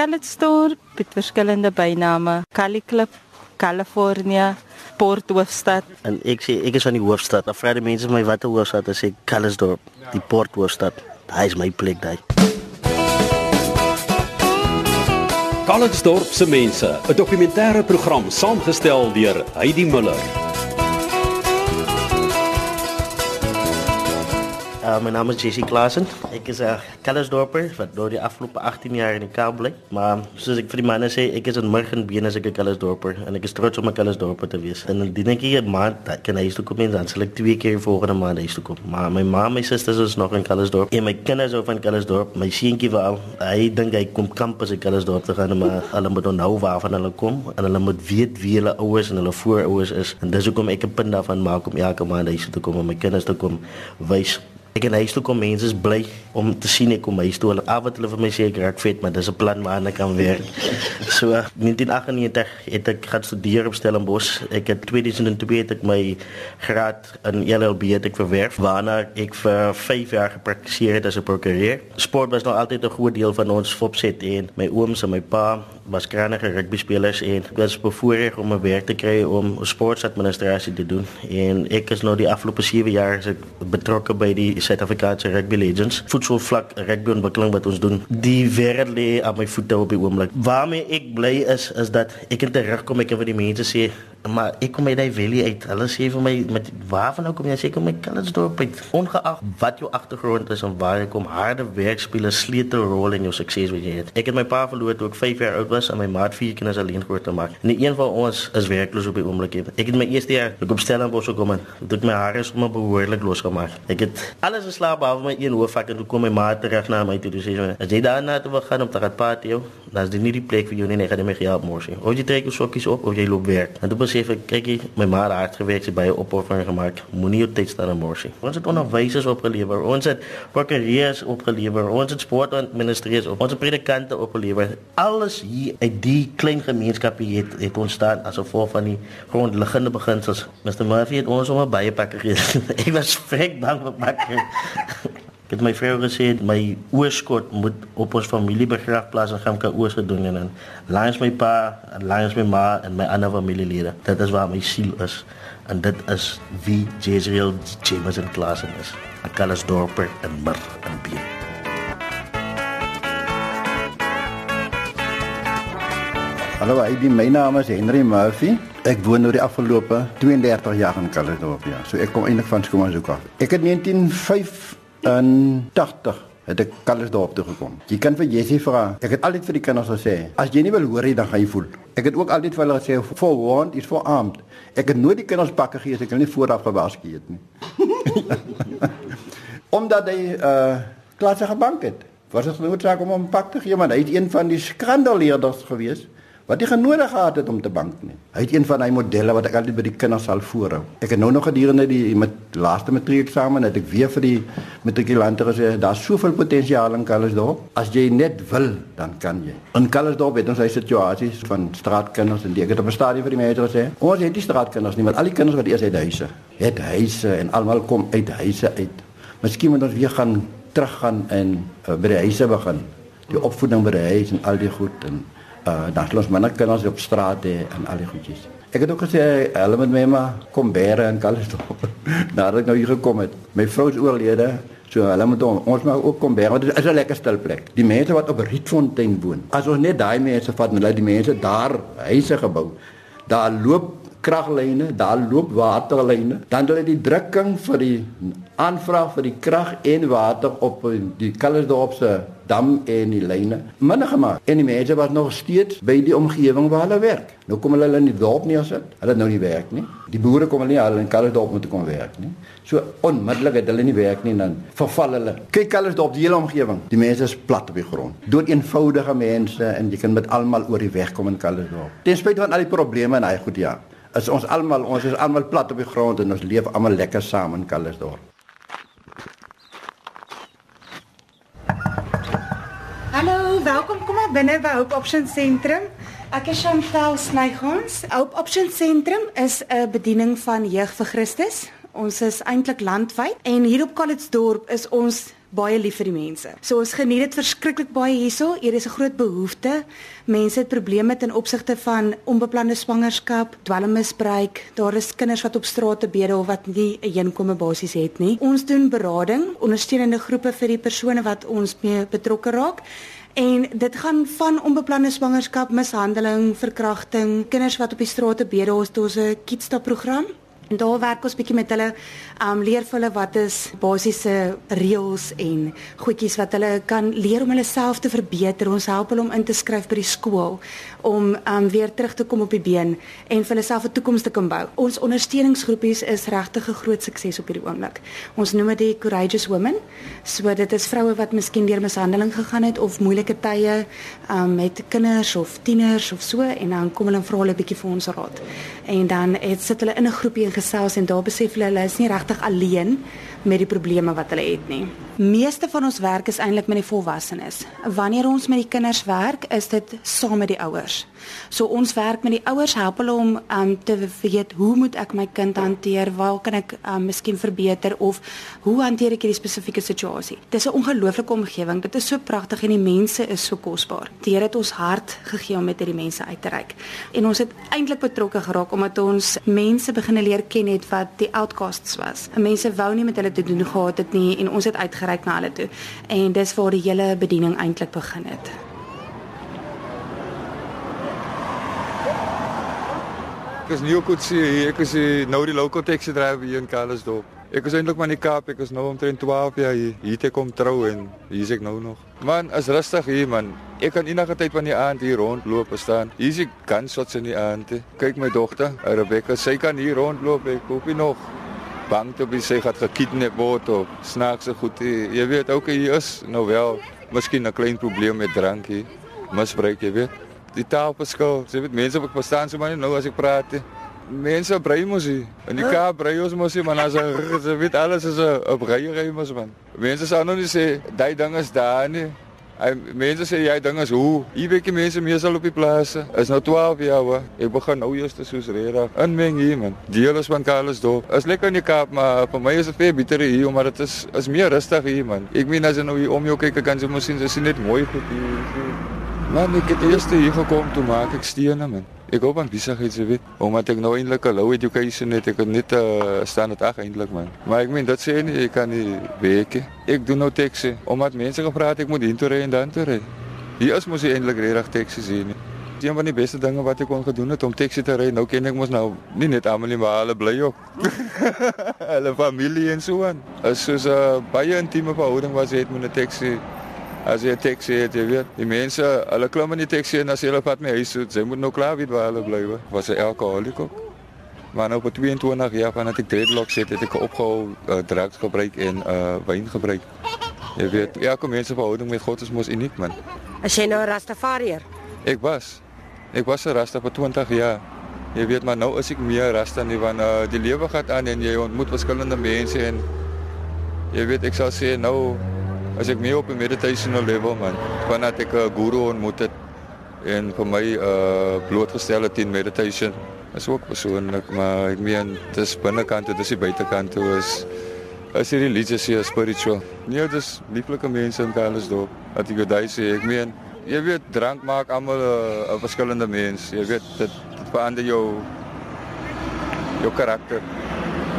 Calitzdorp het verskillende byname. Caliklip, California, Port hoofstad. En ek sê ek is van die hoofstad. Dan vra die mense my watter hoofstad is ek Calitzdorp, die Port hoofstad. Daai is my plek daai. Calitzdorp se mense, 'n dokumentêre program saamgestel deur Heidi Muller. Uh, mijn naam is JC Klaassen. Ik is een uh, Kellersdorper, wat door de afgelopen 18 jaar in de kaal blijft. Maar zoals ik voor die mannen zei, ik is een morgen begin als ik een Kellersdorper. En ik is trots om een Kellersdorper te wezen. En dan denk ik, een maand dat ik naar huis toe kom, dan zal ik twee keer volgende maand naar toe komen. Maar mijn ma, mijn zusters is nog in Kellersdorp. En mijn kinderen zijn van Kellersdorp. Mijn zienkie wel, hij denkt hij komt campus in Kellersdorp te gaan. Maar hulle moet onthou waarvan hulle kom. En hulle moet weet wie hulle ouders en hulle voorouders is. En dus kom ik een punt daarvan maken om elke maand naar toe te komen. Om mijn kinderen te komen wijs Ek en huis toe kom mense is bly om te sien ek kom huis toe. Hulle avond hulle vir my sê ek raak vet, maar dis 'n plan waarna ek kan werk. so 1998 het ek gaan studeer op Stellenbosch. Ek het 2002 het ek my graad in LLB het ek verwerf waarna ek vir 5 jaar gepraktiseer het as 'n prokureur. Sport was nog altyd 'n groot deel van ons opset en my ooms en my pa was kragtige rugby spelers en ek was bevoorreg om 'n werk te kry om sportsadministrasie te doen. En ek is nou die afgelope 7 jaar betrokke by die Suid-Afrikaanse Rugby Legends. Voetbalvlak rugby ontwikkeling wat ons doen. Die wêreld lê aan my voete op die oomblik. Waarmee ek bly is is dat ek kan terugkom ek kan vir die mense sê maar ek kom uit daai valley uit. Hulle sê vir my met waarvan nou kom jy? Sê kom my Calitzdorp uit. Ongeag wat jou agtergrond is en waar jy kom, harde werk speel 'n sleutelrol in jou sukses wat jy het. Ek het my pa verloor toe ek 5 jaar oud was en my maat vier kinders alleen groot te maak. En een van ons is werkloos op die oomblik. Ek het my eerste jaar ek op Stellenbosch gekom en dit my hare sommer behoorlik losgemaak. Ek het alles geslaap behalwe my een hoofvak en toe kom my ma terug na my toe sê sy: "As jy daarna toe wil gaan om te gaan party, dan is dit nie die plek vir jou nie. Ek gaan nie meer help môre. Of jy trek jou sokkies op of jy loop werk." En toe besef ek, kyk jy, my ma het hard gewerk, sy baie opoffering gemaak. Moenie jou tyd staan aan môre. Ons het onderwysers opgelewer. Ons het prokureurs opgelewer. Ons het sportadministrateurs op. Ons het predikante opgelewer. Alles hier uit die klein gemeenskapie het het ontstaan as gevolg van die grondliggende beginsels. Mr. Murphy het ons om 'n baie pakke gegee. ek was vrek bang vir pakke. Ek het my vrou gesê my oorskot moet op ons familiebegrafplaas in Gamka-Oos gedoen en langs my pa, langs my ma en my ander familielede. Dit is waar my siel is en dit is wie Jezreel James in Klaasen is. Ek kan as dorper en mir en been. Hallo, Heidi, my naam is Henry Murphy. Ek woon nou die afgelope 32 jaar in Calitzdorp, ja. So ek kom eintlik van Skomazuka. Ek het 1905 in 80 het ek Kallersdorp toe gekom. Jy kan vir Jessie vra. Ek het altyd vir die kinders gesê, as jy nie wil hoor nie, dan gaan jy voel. Ek het ook altyd vir hulle gesê, for warned is for armed. Ek het nooit die kinders pakke gegee as ek hulle nie vooraf gewaarsku het nie. Omdat hy uh klasse gebank het. Was dit noodsaak om hom pak te gee, maar hy het een van die skandaleerders gewees wat hy genodig gehad het om te bank nie. Hy het een van daai modelle wat ek altyd by die kinders sal voorhou. Ek het nou nog gedurende die met laaste matriekeksamen het ek weer vir die matrikulante gesê daar's soveel potensiaal in Kallesdorp. As jy net wil, dan kan jy. In Kallesdorp het ons hy situasies van straatkinders en die ek het op 'n stadium vir die mense gesê, ons het nie straatkinders nie, maar al die kinders wat eers uit huise, het huise en almal kom uit huise uit. Miskien moet ons weer gaan teruggaan en uh, by die huise begin. Die opvoeding by die huis en al die goed en uh dan los manne kinders op straat hê en al die goedjies. Ek het ook gesê hulle moet my maar kom bære en alles toe. Nadat ek nou hier gekom het. My vrou is oorlede. So hulle moet on, ons maar ook kom bære want dit is 'n lekker stil plek. Die mense wat op Rietfontein woon. As ons net daai mense vat en hulle die mense daar huise gebou. Daar loop kraglyne, daar loop waterlyne. Dan hulle die drukking vir die aanvraag vir die krag en water op die Kallersdorp se dam en die lyne minder gemaak. En die mense wat nog steeds by die omgewing waar hulle werk. Nou kom hulle in die dorp nie as dit. Hulle het nou nie werk nie. Die boere kom hulle nie al in Kallersdorp moet kom werk nie. So onmiddellik het hulle nie werk nie dan verval hulle. Kyk Kallersdorp die hele omgewing. Die mense is plat op die grond. Dood eenvoudige mense en jy kan met almal oor die weg kom in Kallersdorp. Ten spyte van al die probleme en hy goed ja. As ons almal ons is almal plat op die grond en ons leef almal lekker saam in Kallersdorp. Hallo, welkom. Kom maar binne by Hope Option Sentrum. Ek is Chantal Snygons. Hope Option Sentrum is 'n bediening van Jeug vir Christus. Ons is eintlik landwyd en hier op Calitzdorp is ons baie lief vir die mense. So ons geniet dit verskriklik baie hierso. Hier is 'n groot behoefte. Mense het probleme ten opsigte van onbeplande swangerskap, dwelmmisbruik. Daar is kinders wat op straat te bedel of wat nie 'n inkomste basies het nie. Ons doen berading, ondersteunende groepe vir die persone wat ons mee betrokke raak. En dit gaan van onbeplande swangerskap, mishandeling, verkrachting, kinders wat op die straat te bedel, ons het 'n kidsstap program En daar werk ons bietjie met hulle, um leer vir hulle wat is basiese reëls en goedjies wat hulle kan leer om hulle self te verbeter. Ons help hulle om in te skryf by die skool om um weer terug te kom op die been en vir hulle self 'n toekoms te kan bou. Ons ondersteuningsgroepies is regtig 'n groot sukses op hierdie oomblik. Ons noem dit die Courageous Women. So dit is vroue wat miskien deur mishandeling gegaan het of moeilike tye um met kinders of tieners of so en dan kom hulle en vra hulle 'n bietjie vir ons raad. En dan het sit hulle in 'n groepie en gesels en daar besef hulle hulle is nie regtig alleen met die probleme wat hulle het nie. Meeste van ons werk is eintlik met die volwassenes. Wanneer ons met die kinders werk, is dit saam met die ouers. So ons werk met die ouers help hulle om um te weet hoe moet ek my kind hanteer? Waar kan ek um miskien verbeter of hoe hanteer ek hierdie spesifieke situasie? Dis 'n ongelooflike omgewing. Dit is so pragtig en die mense is so kosbaar. Die Here het ons hart gegee om met hierdie mense uit te reik. En ons het eintlik betrokke geraak omdat ons mense begin leer ken het wat die outcasts was. Mense wou nie met hulle te doen gehad het nie en ons het uitgereik na hulle toe. En dis waar die hele bediening eintlik begin het. Ek is Neil Kutsi, ek is nou die local taxi driver hier in Karlsdorp. Ek is eintlik maar in die Kaap, ek is nou omtrent 12 jaar hier. Hier te kom trou en hier is ek nou nog. Man, is rustig hier man. Ek kan enige tyd van die aand hier rondloop staan. Hier is die gunshots in die aand. Kyk my dogter, Rebecca, sy kan hier rondloop. Ek hoop nie nog bang te wees sy gaan gekidnap word of snaakse goed. Jy weet ook hier is nou wel miskien 'n klein probleem met drankie. Misbruik, jy weet die taalverskil. Jy weet mense wat verstaan so maar nou as ek praat. Mense brei mos hier. In die Kaap brei ons mos hier, maar as jy weet alles is 'n breiery mos man. Mense sal nou nie sê daai ding is daar nie. Hy mense sê jy ding is hoe. Hier jy mense meesal op die plase. Is nou 12 jaar hoor. Ek begin nou eers te soos reg. Inmeng hier man. Deel is van Karlsdorp. Is lekker in die Kaap, maar vir my is dit baie beter hier omdat dit is is meer rustig hier man. Ek meen as jy nou hier om jou kyk, kan jy mos sien dis net mooi goed hier. Man, ek het eers hier gekom toe maak ek stene man. Ek hoop aan besigheid se weet, omdat ek nou eintlik 'n low education het, ek het net 'n uh, staan dit ag eintlik man. Maar ek meen dit sê nie ek kan nie werk. Ek doen nou taxi, omdat mense gevra het ek moet hiertoe ry en dan toe ry. Hier is mos eintlik regtig taxi sien nie. Dit is een van die beste dinge wat ek kon gedoen het om taxi te ry. Nou ken ek mos nou nie net almal nie, maar hulle bly ook. hulle familie en so aan. Is soos 'n uh, baie intieme verhouding wat jy het met 'n taxi as jy 'n taxi het, jy weet, die mense, hulle klim in die taxi en as hulle pad my huis toe, sy moet nou klaar weet waar hulle bly. Was hy alkoholiek ook? Maar nou op 22 jaar van dat ek dreadlocks het, het ek opgehou uh, drugs gebruik en uh wyn gebruik. Jy weet, elke mens se verhouding met God is mos uniek, man. As jy nou 'n Rastafariër? Ek was. Ek was 'n Rasta vir 20 jaar. Jy weet, maar nou is ek meer Rasta nie want uh, die lewe gaan aan en jy ontmoet verskillende mense en jy weet, ek sal sê nou as ek meer op 'n meditational level man, vanat ek 'n guru ontmoet het en vir my uh blootgestel het in meditation. Is ook persoonlik, maar ek meen dis binnekant, dit is die buitekant toe is is die religious hier spiritual. Nee, dis lieflike mense in Karlsdorp. Dat ek daai sê, ek meen jy weet drank maak almal 'n uh, verskillende mens. Jy weet dit dit verander jou jou karakter.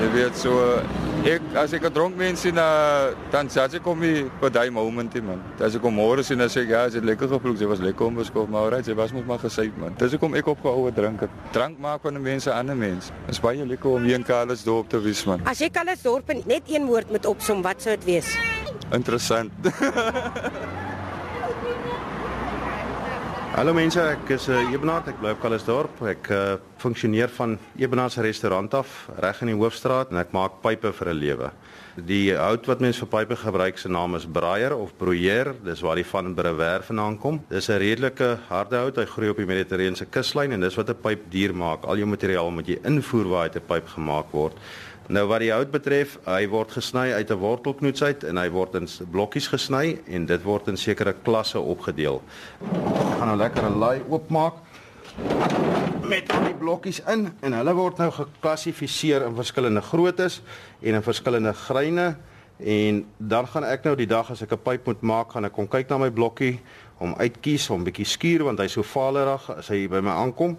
Jy weet so ek as ek 'n dronk mens sien uh, dan sê ek kom hier by daai moment man. As ek kom môre sien dan sê ek ja, dit lekker gevloek, dit was lekker om beskof, maar alright, jy was mos maar gesuip man. Dis hoekom ek opgehou het drink. Drank maak van 'n mens 'n ander mens. Dit is baie lekker om hier in Karlsdorp te wees man. As jy Karlsdorp net een woord moet opsom, wat sou dit wees? Interessant. Hallo mense, ek is uh, Ebenaard, ek bly op Kalisdorp. Ek uh, funksioneer van Ebenaard se restaurant af, reg in die hoofstraat en ek maak pype vir 'n lewe. Die hout wat mense vir pype gebruik se naam is braaier of broeier, dis waar die van Brewer vandaan kom. Dis 'n redelike harde hout, hy groei op die Mediterrane kuslyn en dis wat 'n pyp duur maak. Al jou materiaal moet jy invoer waar hy 'n pyp gemaak word. Nou wat die hout betref, hy word gesny uit 'n wortelknoets uit en hy word in blokkies gesny en dit word in sekere klasse opgedeel. Ek gaan nou lekker 'n laai oopmaak met al die blokkies in en hulle word nou geklassifiseer in verskillende groottes en in verskillende greine En dan gaan ek nou die dag as ek 'n pyp moet maak, gaan ek kom kyk na my blokkie om uitkies om 'n bietjie skuur want hy's so valerig as hy by my aankom.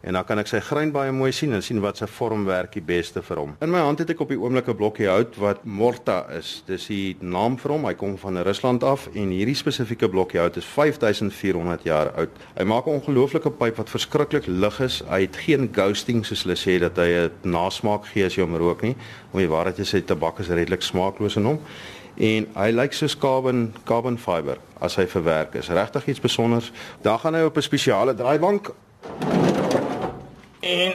En dan kan ek sy grein baie mooi sien en sien wat se vorm werk die beste vir hom. In my hand het ek op die oomblik 'n blokkie hout wat Morta is. Dis die naam vir hom. Hy kom van Rusland af en hierdie spesifieke blokkie hout is 5400 jaar oud. Hy maak 'n ongelooflike pyp wat verskriklik lig is. Hy het geen ghosting soos hulle sê dat hy 'n nasmaak gee as jy hom rook nie. Om die waarheid te sê, tabak is redelik smaakloos in hom en hy lyk soos carbon carbon fiber as hy verwerk is. Regtig iets spesiaals. Dan gaan hy op 'n spesiale draaibank En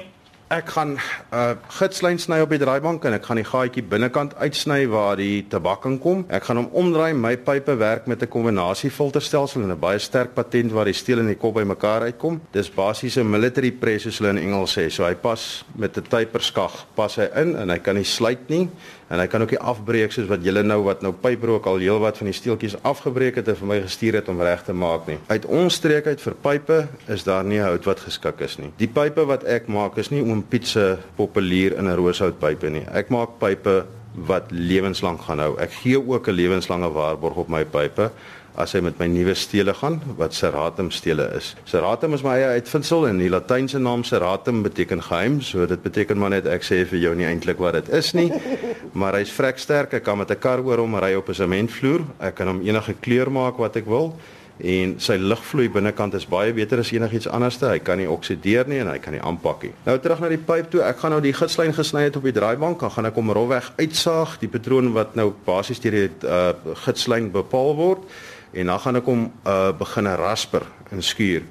ek gaan 'n uh, gitslyn sny op die draaibank en ek gaan die gaatjie binnekant uitsny waar die tabak in kom. Ek gaan hom omdraai. My pype werk met 'n kombinasie filterstelsel en 'n baie sterk patent waar die steel en die kop bymekaar uitkom. Dis basies 'n military press soos hulle in Engels sê. So hy pas met 'n typerskag pas hy in en hy kan nie sluit nie en hy kan ook nie afbreek soos wat julle nou wat nou pyprook al heelwat van die steeltjies afgebreek het en vir my gestuur het om reg te maak nie. Uit ons streek uit vir pype is daar nie hout wat geskik is nie. Die pype wat ek maak is nie oom Piet se populier in 'n rooshoutpype nie. Ek maak pype wat lewenslank gaan hou. Ek gee ook 'n lewenslange waarborg op my pype as hy met my nuwe stele gaan wat serratum stele is. Serratum is my eie uitvinding en die latynse naam serratum beteken geheim, so dit beteken maar net ek sê vir jou nie eintlik wat dit is nie. Maar hy's vrek sterk, ek kan met 'n kar oor hom ry op 'n sementvloer. Ek kan hom enige kleur maak wat ek wil en sy lugvloei binnekant is baie beter as enigiets anderste. Hy kan nie oksideer nie en hy kan nie aanpak nie. Nou terug na die pyp toe. Ek gaan nou die gitslyn gesny het op die draaibank, dan gaan ek hom rofweg uitsaag, die patroon wat nou basies deur die uh, gitslyn bepaal word en dan gaan ek hom uh begin rasper en skuur.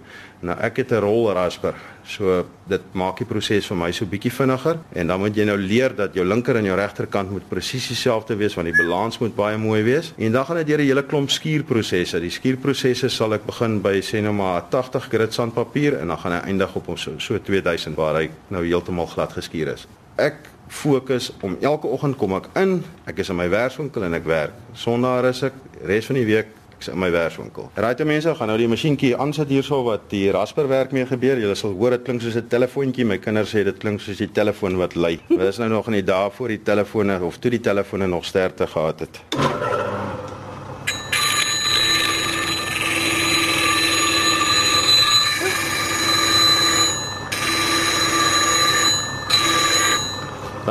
Nou ek het 'n rol rasper. So dit maak die proses vir my so bietjie vinniger en dan moet jy nou leer dat jou linker en jou regterkant moet presies dieselfde wees want die balans moet baie mooi wees. En dan gaan dit deur 'n hele klomp skuurprosesse. Die skuurprosesse sal ek begin by sê nou maar 80 grit sandpapier en dan gaan hy eindig op so so 2000 waar hy nou heeltemal glad geskuur is. Ek fokus om elke oggend kom ek in, ek is in my werkswinkel en ek werk. Sondag is ek res van die week in my werkswinkel. Raai te mense, gaan nou die masjienkie aansit hierso wat die rasper werk mee gebeur. Julle sal hoor dit klink soos 'n telefoontjie. My kinders sê dit klink soos die telefoon wat lui. Dit is nou nog in die dae voor die telefone of toe die telefone nog sterkte gehad het.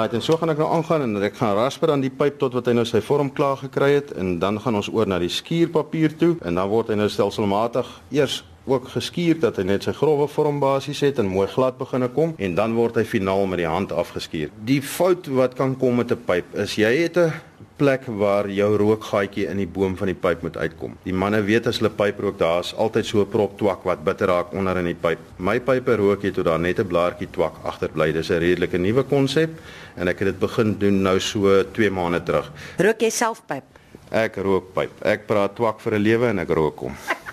Right, en so gaan ek nou aangaan en ek gaan rasper aan die pyp tot wat hy nou sy vorm klaar gekry het en dan gaan ons oor na die skuurpapier toe en dan word hy nou stelselmatig eers ook geskuur dat hy net sy grouwe vorm basies het en mooi glad begine kom en dan word hy finaal met die hand afgeskuur. Die fout wat kan kom met 'n pyp is jy het 'n plek waar jou rookgaatjie in die boom van die pyp moet uitkom. Die manne weet as hulle pyp rook, daar's altyd so 'n prop twak wat bitter raak onder in die pyp. My pype rook jy tot daar net 'n blaartjie twak agterbly. Dis 'n redelike nuwe konsep en ek het dit begin doen nou so 2 maande terug. Rook jy self pyp? Ek rook pyp. Ek praat twak vir 'n lewe en ek rook hom.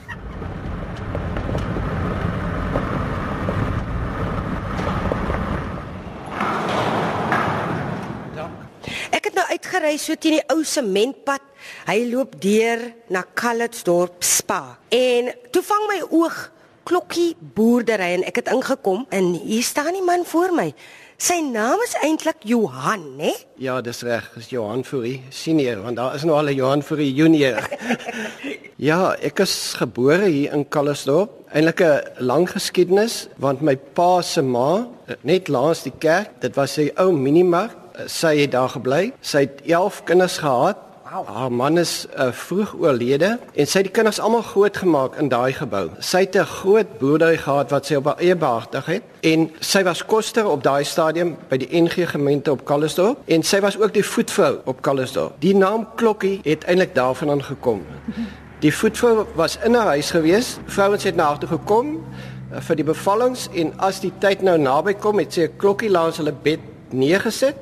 Ek uitgery so teen die ou sementpad. Hy loop deur na Calitzdorp Spa. En toe vang my oog klokkie boerdery en ek het ingekom en hier staan 'n man voor my. Sy naam is eintlik Johan, né? Ja, dis reg, dis Johan Fourie senior, want daar is nou al 'n Johan Fourie junior. ja, ek is gebore hier in Calitzdorp. Eintlik 'n lang geskiedenis, want my pa se ma, net langs die kerk, dit was sy ou minimark sy het daar gebly. Sy het 11 kinders gehad. Wow. Haar man is uh, vroeg oorlede en sy het die kinders almal grootgemaak in daai gebou. Sy het 'n groot boerdery gehad wat sy op haar eie behartig het en sy was koster op daai stadium by die NG gemeente op Calitzdorp en sy was ook die voetvrou op Calitzdorp. Die naam Klokkie het eintlik daarvan gekom. Die voetvrou was in haar huis gewees. Vrouens het na haar toe gekom uh, vir die bevallings en as die tyd nou naby kom, het sy 'n klokkie langs hulle bed neergesit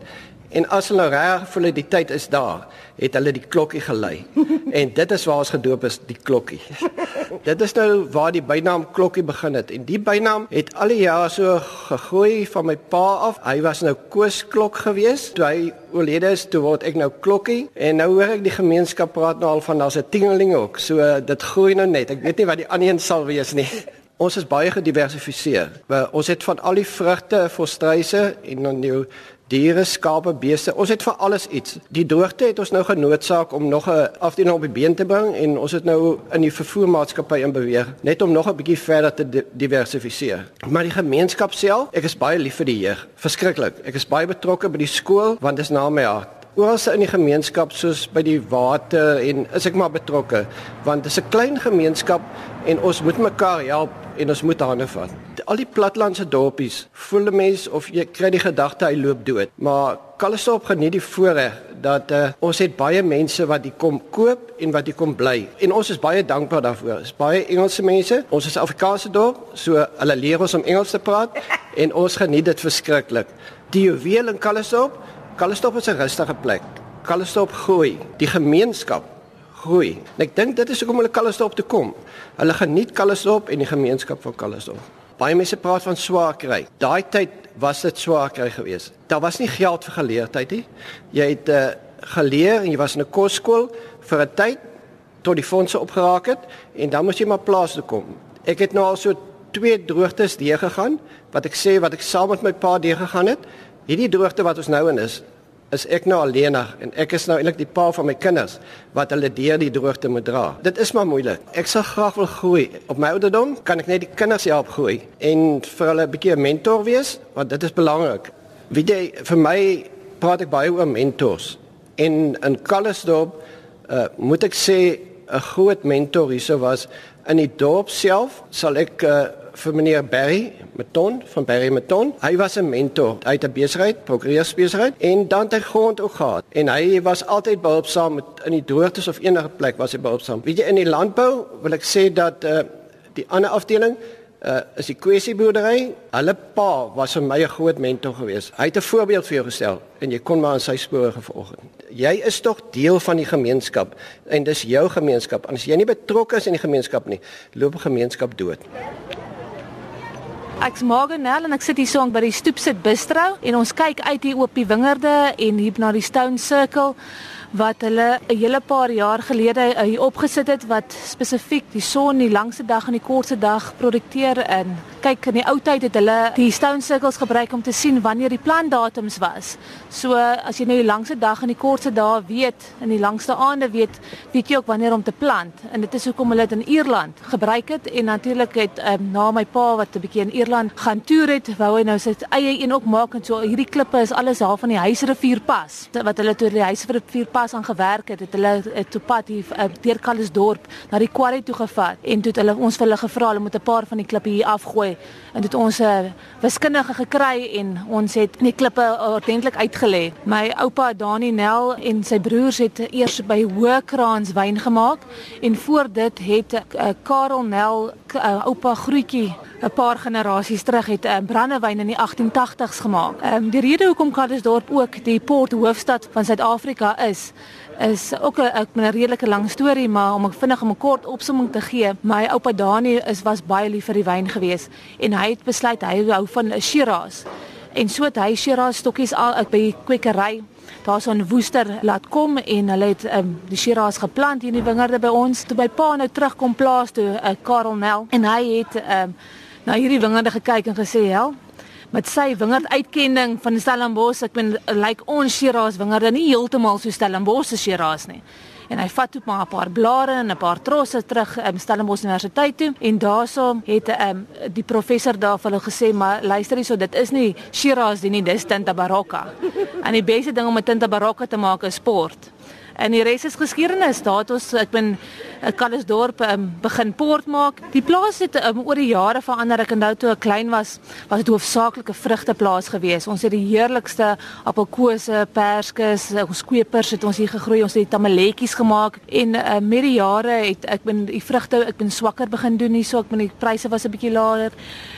En as hulle nou reg voel die tyd is daar, het hulle die klokkie gelei. en dit is waar ons gedoop is, die klokkie. dit is nou waar die bynaam klokkie begin het. En die bynaam het al die jare so gegooi van my pa af. Hy was nou Koos Klok gewees. Toe hy oorlede is, toe word ek nou klokkie. En nou hoor ek die gemeenskap praat nou al van daar's 'n tingeling ook. So dit groei nou net. Ek weet nie wat die ander een sal wees nie. Ons is baie gediversifiseer. Ons het van al die vrugte, volstruise en dan jou diere, skape, beeste. Ons het vir alles iets. Die droogte het ons nou genoodsaak om nog 'n afdeling op die been te bring en ons het nou in die vervoermaatskappy in beweeg net om nog 'n bietjie verder te diversifiseer. Maar die gemeenskap self, ek is baie lief vir die jeug. Verskriklik. Ek is baie betrokke by die skool want dit is na my hart oral in die gemeenskap soos by die water en is ek maar betrokke want dit is 'n klein gemeenskap en ons moet mekaar help en ons moet hande vat. Al die platlandse dorpies voel 'n mens of jy kry die gedagte hy loop dood. Maar Kalisop geniet die voorreg dat uh, ons het baie mense wat hier kom koop en wat hier kom bly. En ons is baie dankbaar daarvoor. Ons baie Engelse mense. Ons is Afrikaanse dorp, so hulle leer ons om Engels te praat en ons geniet dit verskriklik. Die juweel in Kalisop Kallestop is 'n rustige plek. Kallestop groei, die gemeenskap groei. En ek dink dit is hoekom hulle Kallestop toe kom. Hulle geniet Kallestop en die gemeenskap van Kallestop. Baie mense praat van swaar kry. Daai tyd was dit swaar kry geweest. Daar was nie geld vir geleerdheid nie. Jy het uh, geleer en jy was in 'n kosskool vir 'n tyd tot die fondse opgeraak het en dan moes jy maar plaas toe kom. Ek het nou al so twee droogtes deur gegaan wat ek sê wat ek saam met my pa deur gegaan het Hierdie droogte wat ons nou in is, is ek nou alleenig en ek is nou eintlik die pa van my kinders wat hulle deur die droogte moet dra. Dit is maar moeilik. Ek sal graag wil groei. Op my ouderdom kan ek net die kinders help groei en vir hulle 'n bietjie 'n mentor wees, want dit is belangrik. Wie jy vir my praat ek baie oor mentors. En in Kallesdorp uh, moet ek sê 'n groot mentor hierso was in die dorp self sal ek uh, vir meneer Barry Meton van Barry Meton. Hy was 'n mentor uit 'n besigheid, prokureursbesigheid en dan het grond ook gehad. En hy was altyd behulpsaam met in die droogtes of enige plek was hy behulpsaam. Weet jy in die landbou wil ek sê dat uh, die ander afdeling uh, is die kwessieboerdery. Hulle pa was vir my 'n groot mentor geweest. Hy het 'n voorbeeld vir jou gestel en jy kon maar aan sy spore gevolg het. Jy is tog deel van die gemeenskap en dis jou gemeenskap. As jy nie betrokke is in die gemeenskap nie, loop 'n gemeenskap dood. Ek's Marganel en ek sit hier so by die Stoepsit Bistro en ons kyk uit hier op die wingerde en hier na die Stone Circle wat hulle 'n hele paar jaar gelede hier opgesit het wat spesifiek die son die langste dag en die kortste dag produkteer in. Kyk, in die ou tyd het hulle die stone circles gebruik om te sien wanneer die plantdatums was. So as jy nou die langste dag en die kortste dae weet en die langste aande weet, weet jy ook wanneer om te plant. En dit is hoekom hulle dit in Ierland gebruik het en natuurlik het um, na my pa wat 'n bietjie in Ierland gaan toer het, wou hy nou sy eie een ook maak en so hierdie klippe is alles daar van die Huisrivier pas wat hulle toe die Huisrivier pas aan gewerk het, het hulle het toe pad hier uh, deur Kalisdorp na die quarry toe gevat en toe het hulle ons vir hulle gevra hulle moet 'n paar van die klippe hier afgooi en dit ons 'n uh, wiskundige gekry en ons het die klippe ordentlik uitgelê. My oupa Dani Nel en sy broers het eers by Hoëkraans wyn gemaak en voor dit het Karel Nel oupa Groetjie 'n paar generasies terug het uh, brandewyn in die 1880s gemaak. Ehm um, die rede hoekom Kalisdorp ook die port hoofstad van Suid-Afrika is is ook 'n 'n redelike lang storie maar om ek vinnig 'n kort opsomming te gee. My oupa Dani is was baie lief vir die wyn gewees en hy het besluit hy hou van Shiraz. En so het hy Shiraz stokkies al ek by die kwekery daar so 'n woester laat kom en hulle het um, die Shiraz geplant hier in die wingerde by ons. Toe by pa nou terugkom plaas toe uh, Karel Nel en hy het um, na hierdie wingerde gekyk en gesê, "Hel, met sy wingerd uitkenning van Stellenbosch, ek ben lyk like ons Shiraz wingerde nie heeltemal so Stellenbosch se Shiraz nie." En hy vat toe maar 'n paar blare en 'n paar trosse terug in um, Stellenbosch Universiteit toe en daarso het um, die professor daar vir hulle gesê maar luister hierso dit is nie Shiraz nie dis Tinta Barocca. en die beste ding om 'n Tinta Barocca te maak is sport. En die res is geskiedenis. Daar het ons ek ben Kalisdorp um, begin port maak. Die plaas het um, oor die jare verander. Ek onthou toe ek klein was, was dit hoofsaaklik 'n vrugteplaas gewees. Ons het die heerlikste appelkose, perskes, ons kweepers het ons hier gegroei. Ons het tamaletjies gemaak en uh, met die jare het ek ben die vrugte ek ben swakker begin doen hierso. Ek ben die pryse was 'n bietjie laer.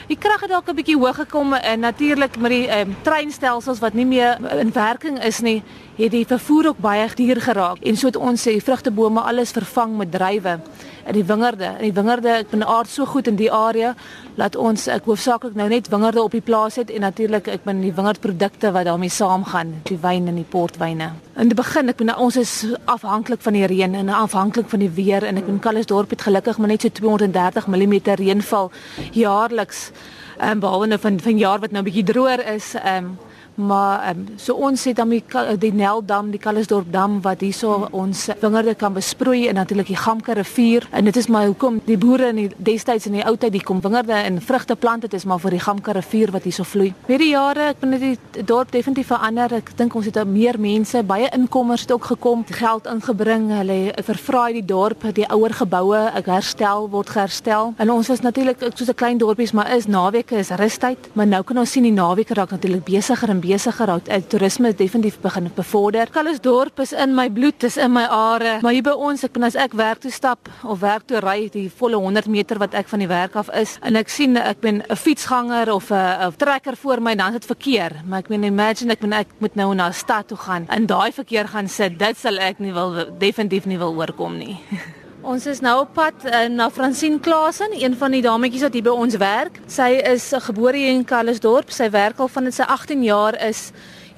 Die krag het dalk 'n bietjie hoog gekom en natuurlik met die um, treinstelsels wat nie meer in werking is nie, het die vervoer ook baie duur geraak. En so het ons sê vrugtebome alles vervang met druiwe in die wingerde. In die wingerde, ek ben aard so goed in die area dat ons ek hoofsaaklik nou net wingerde op die plaas het en natuurlik ek ben die wingerdprodukte wat daarmee saamgaan, die wyn en die portwyne. In die begin, ek ben ons is afhanklik van die reën en afhanklik van die weer en ek in Kalisdorp het gelukkig maar net so 230 mm reënval jaarliks. Ehm um, behalwe nou van van jaar wat nou 'n bietjie droër is, ehm um, maar um, so ons het dan die die Neldam, die Kallisdorp dam wat hierso ons wingerde kan besproei en natuurlik die Gamke rivier en dit is maar hoekom die boere in die destyds in die ou tyd die kom wingerde en vrugteplante dit is maar vir die Gamke rivier wat hierso vloei. Met die jare ek bedoel die dorp definitief verander. Ek dink ons het meer mense, baie inkomers het ook gekom, geld ingebring. Hulle vervraai die dorp, die ouer geboue herstel word herstel. En ons is natuurlik soos 'n klein dorpies, maar is naweke is rustyd, maar nou kan ons sien die naweke raak natuurlik besigger en besigger. Die toerisme definitief begin bevorder. Kallisdorp is in my bloed, is in my are. Maar hier by ons, ek ben as ek werk toe stap of werk toe ry, die volle 100 meter wat ek van die werk af is, en ek sien ek ben 'n fietsganger of 'n trekker voor my, dan is dit verkeer. Maar ek meen imagine ek, ben, ek moet nou na 'n stad toe gaan en daai verkeer gaan sit. Dit sal ek nie wil definitief nie wil oorkom nie. Ons is nou op pad uh, na Francine Klasen, een van die dametjies wat hier by ons werk. Sy is gebore hier in Kallisdorp. Sy werk al van sy 18 jaar is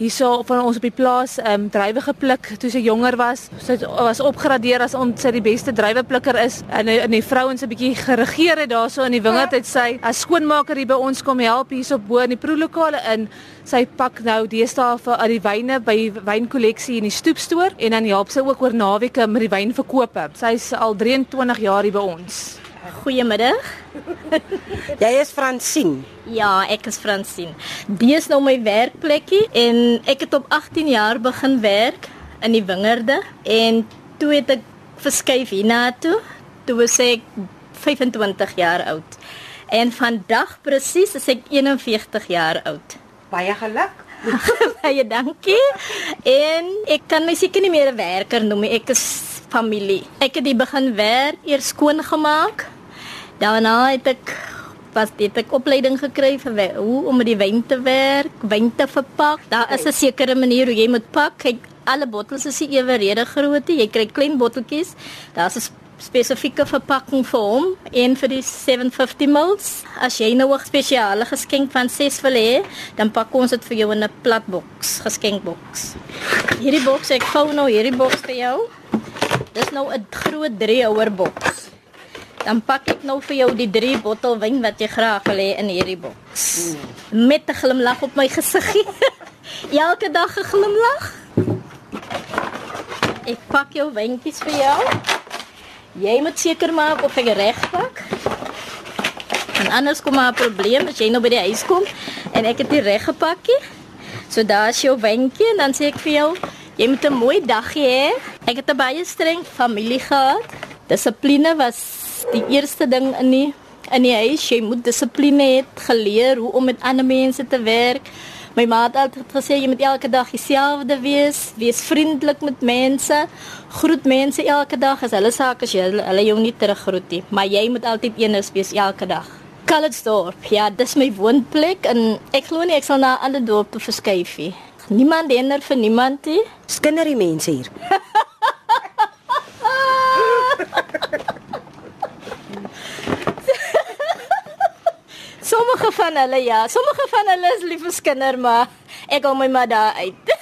hierso van ons op die plaas ehm um, drywe gepluk toe sy jonger was. Sy was opgradeer as om sy die beste dryweplikker is en in die vrouens 'n bietjie geregeer het daarso in die wingerd het sy as skoonmaker hier by ons kom help hierso bo in die proelokale in. Sy pak nou deesdae vir al die wyne by wynkolleksie in die stoepstoor en dan help sy ook oor naweke met die wynverkope. Sy's al 23 jaar hier by ons. Goeiemiddag. Jy is Fransien. Ja, ek is Fransien. Dis is nou my werkplekkie en ek het op 18 jaar begin werk in die wingerde en toe het ek verskuif hiernatoe. Toe was ek 25 jaar oud. En vandag presies is ek 41 jaar oud. Baie geluk. Baie dankie. En ek kan my seker nie meer 'n werker noem nie. Ek is familie. Ek het die begin werk eers skoon gemaak. Daarna het ek was dit 'n opleiding gekry vir hoe om met die wyn te werk, wyn te verpak. Daar is 'n sekere manier hoe jy moet pak. Kyk, alle bottels is eweredig groot. Jy kry klein botteltjies. Daar's 'n spesifieke verpakking vir hom en vir die 750 ml. As jy nou 'n spesiale geskenk van 6 wil hê, dan pak ons dit vir jou in 'n plat boks, geskenkboks. Hierdie boks ek vou nou hierdie boks vir jou. Dis nou 'n groot 3 houer boks. Dan pak ek nou vir jou die 3 bottel wyn wat jy graag wil hê in hierdie boks. Mm. Met 'n glimlag op my gesiggie. Elke dag 'n glimlag. Ek pak jou wyntjies vir jou. Jy moet seker maak of ek reg pak. En anders kom maar 'n probleem as jy nou by die huis kom en ek het dit reg gepakkie. So daar is jou wyntjie en dan sê ek vir jou Jy moet 'n mooi dag hê. Ek het 'n baie streng familie gehad. Dissipline was die eerste ding in die in die huis. Jy moet dissipline hê, geleer hoe om met ander mense te werk. My ma het altyd gesê jy moet elke dag dieselfde wees, wees vriendelik met mense, groet mense elke dag as hulle sake as jy hulle jou nie teruggroet nie, maar jy moet altyd eenes wees elke dag. Kalitsdorp, ja, dis my woonplek en ek glo nie ek sal na ander dorp toe verskuif nie. Niemand hinder vir niemand nie. Skinder die mense hier. sommige van hulle ja, sommige van hulle is lief vir skinder, maar ek hou my maar daar uit.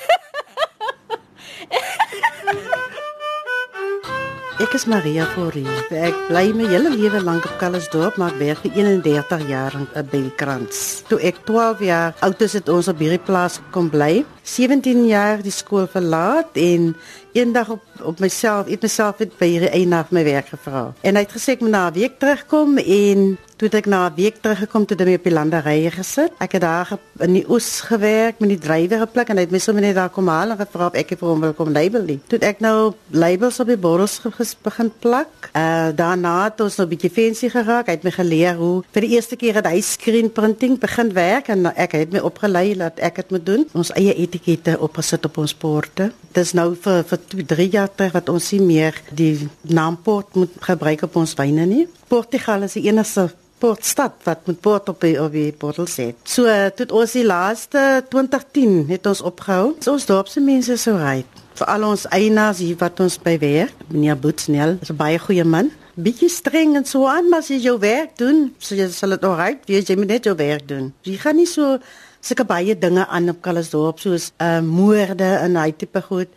Ek is Maria Forrie. Ek bly my hele lewe lank op Kallisdorp, maar ek werk vir 31 jaar in Belkrans. Toe ek 12 jaar oud is, het ons op hierdie plaas kom bly. 17 jaar die skool verlaat en eendag op op myself, ek myself het by hierdie eienaar my werk gevra. En hy het gesê ek moet na 'n week terugkom en Toe ek na 'n week teruggekom toe het ek op die landerye gesit. Ek het daar in die oes gewerk met die drywer gepluk en hy het my sommer net daar kom haal en gevra of ek vir hom wil kom label nie. Toe ek nou labels op die bottels begin plak. Uh daarna het ons nou 'n bietjie fancy geraak. Hy het my geleer hoe vir die eerste keer het hy screen printing begin werk en ek het my opgelei dat ek dit moet doen. Ons eie etikette opgesit op ons borde. Dis nou vir vir 2, 3 jaar terug wat ons nie meer die naamport moet gebruik op ons wyne nie. Portugal is die enigste portstad wat met port op die, op die bottel sê. So tot ons die laaste 2010 het ons opgehou. So, ons dorpse mense so ry. Vir al ons eienaars hier wat ons by werk, meneer Boetsnel, is 'n baie goeie man. Bietjie streng en so aan, maar as jy jou werk doen, so jy sal dit alright, wie jy net jou werk doen. Jy gaan nie so sulke baie dinge aan op Kallisdorp soos uh moorde en hy tipe goed.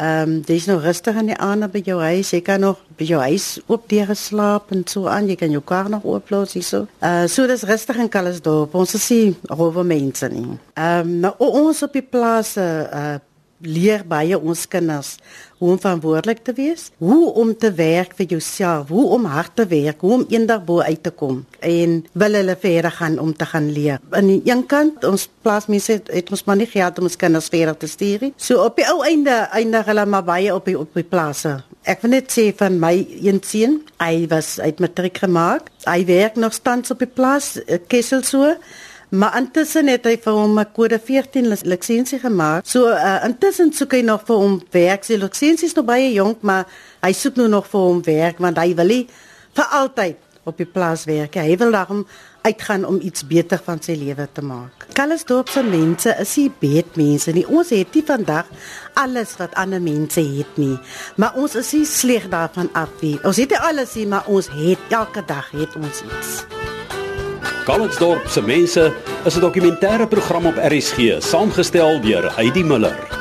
Ehm um, dis nou rustig in die aande by jou huis. Jy kan nog by jou huis oop deur slaap en so aan. Jy kan jou kar nog ooplos hierso. Uh so dis rustig in Kallisdorp. Ons is nie rowe mense nie. Ehm um, nou ons op die plase uh leer baie ons kinders hoe om verantwoordelik te wees, hoe om te werk vir jouself, hoe om hard te werk, hoe om eendag bo uit te kom en wil hulle verder gaan om te gaan leer. Aan die een kant, ons plaasmense het, het ons maar nie geld om ons kinders verder te stuur nie. So op die ou einde eindig hulle maar baie op die op die plase. Ek wil net sê van my een seun, hy was uit matriek gemaak. Hy werk nog steeds op die plaas eh, Kessel so. Maar intussen het hy vir hom 'n kode 14 lisensie gemaak. So uh, intussen soek hy nog vir hom werk. Sy lisensie is nog baie jonk, maar hy soek nou nog vir hom werk want hy wil nie vir altyd op die plaas werk. Hy wil daarom uitgaan om iets beter van sy lewe te maak. Kallisdorp se mense is nie beet mense nie. Ons het nie vandag alles wat ander mense het nie. Maar ons is nie sleg daarvan af nie. Ons het nie alles nie, maar ons het elke dag het ons iets. Calitzdorp se mense is 'n dokumentêre program op RSG, saamgestel deur Heidi Muller.